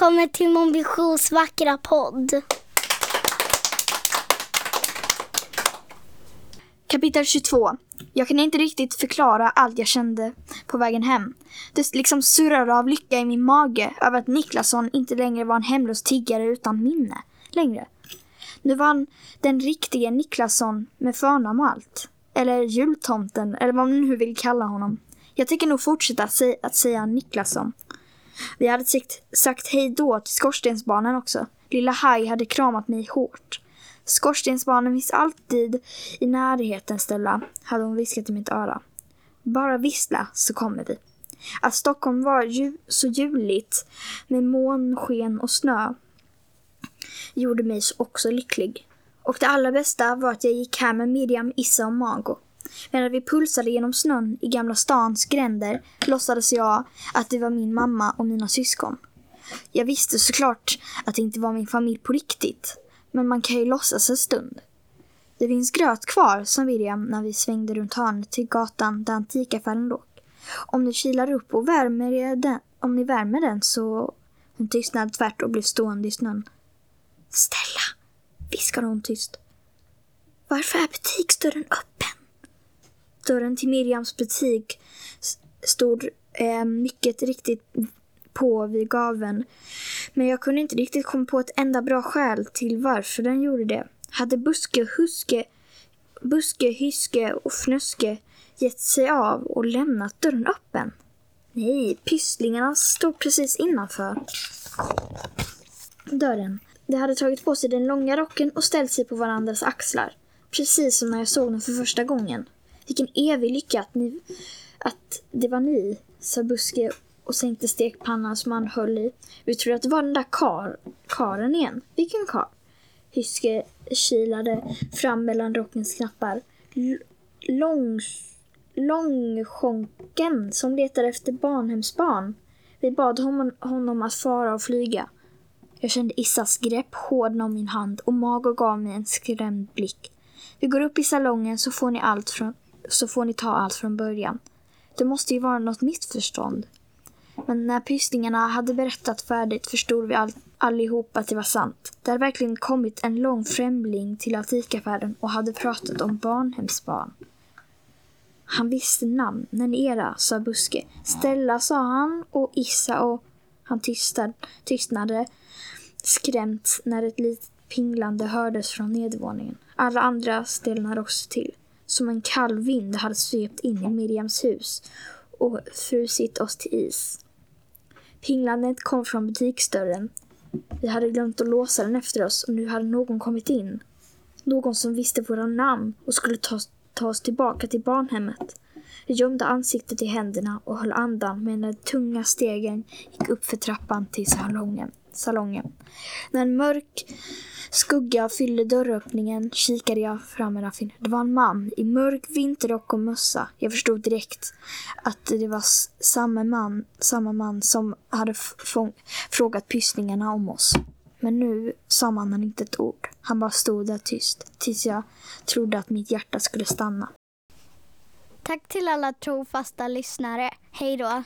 Välkommen till Mon Visions vackra podd. Kapitel 22. Jag kan inte riktigt förklara allt jag kände på vägen hem. Det liksom surrade av lycka i min mage över att Niklasson inte längre var en hemlös tiggare utan minne längre. Nu var han den riktiga Niklasson med förnamn och allt. Eller jultomten, eller vad man nu vill kalla honom. Jag tänker nog fortsätta att säga Niklasson. Vi hade sagt, sagt hej då till skorstensbarnen också. Lilla Haj hade kramat mig hårt. Skorstensbarnen finns alltid i närheten Stella, hade hon viskat i mitt öra. Bara vissla så kommer vi. Att Stockholm var ju så juligt med månsken och snö gjorde mig också lycklig. Och det allra bästa var att jag gick här med Miriam, Issa och Mago. Medan vi pulsade genom snön i Gamla stans gränder låtsades jag att det var min mamma och mina syskon. Jag visste såklart att det inte var min familj på riktigt. Men man kan ju låtsas en stund. Det finns gröt kvar, sa William när vi svängde runt hörnet till gatan där antikaffären låg. Om ni kilar upp och värmer den, om ni värmer den så... Hon tystnade tvärt och blev stående i snön. Stella, viskade hon tyst. Varför är butiksdörren öppen? Dörren till Miriams butik stod eh, mycket riktigt på vid gaven. Men jag kunde inte riktigt komma på ett enda bra skäl till varför den gjorde det. Hade Buske, Huske, Buske, Hyske och Fnöske gett sig av och lämnat dörren öppen? Nej, pysslingarna stod precis innanför dörren. De hade tagit på sig den långa rocken och ställt sig på varandras axlar. Precis som när jag såg dem för första gången. Vilken evig lycka att, ni, att det var ni, sa Buske och sänkte stekpannan som han höll i. Vi trodde att det var den där kar, karen igen. Vilken kar? Hyske kilade fram mellan rockens knappar. L lång, långskänken som letar efter barnhemsbarn. Vi bad honom, honom att fara och flyga. Jag kände Issas grepp hårdna om min hand och Mago gav mig en skrämd blick. Vi går upp i salongen så får ni, allt från, så får ni ta allt från början. Det måste ju vara något missförstånd. Men när pysslingarna hade berättat färdigt förstod vi all, allihop att det var sant. Det hade verkligen kommit en lång främling till antikaffären och hade pratat om barnhemsbarn. Han visste namnen era, sa Buske. Stella sa han och Issa och han tystad, tystnade skrämt när ett litet pinglande hördes från nedervåningen. Alla andra stelnade också till. Som en kall vind hade svept in i Miriams hus och frusit oss till is. Pinglandet kom från butiksdörren. Vi hade glömt att låsa den efter oss och nu hade någon kommit in. Någon som visste våra namn och skulle ta, ta oss tillbaka till barnhemmet. Jag gömde ansiktet i händerna och höll andan medan de tunga stegen gick upp för trappan till salongen salongen. När en mörk skugga fyllde dörröppningen kikade jag fram en affin. Det var en man i mörk vinterrock och mössa. Jag förstod direkt att det var samma man, samma man som hade frågat pysslingarna om oss. Men nu sa mannen inte ett ord. Han bara stod där tyst tills jag trodde att mitt hjärta skulle stanna. Tack till alla trofasta lyssnare. Hej då!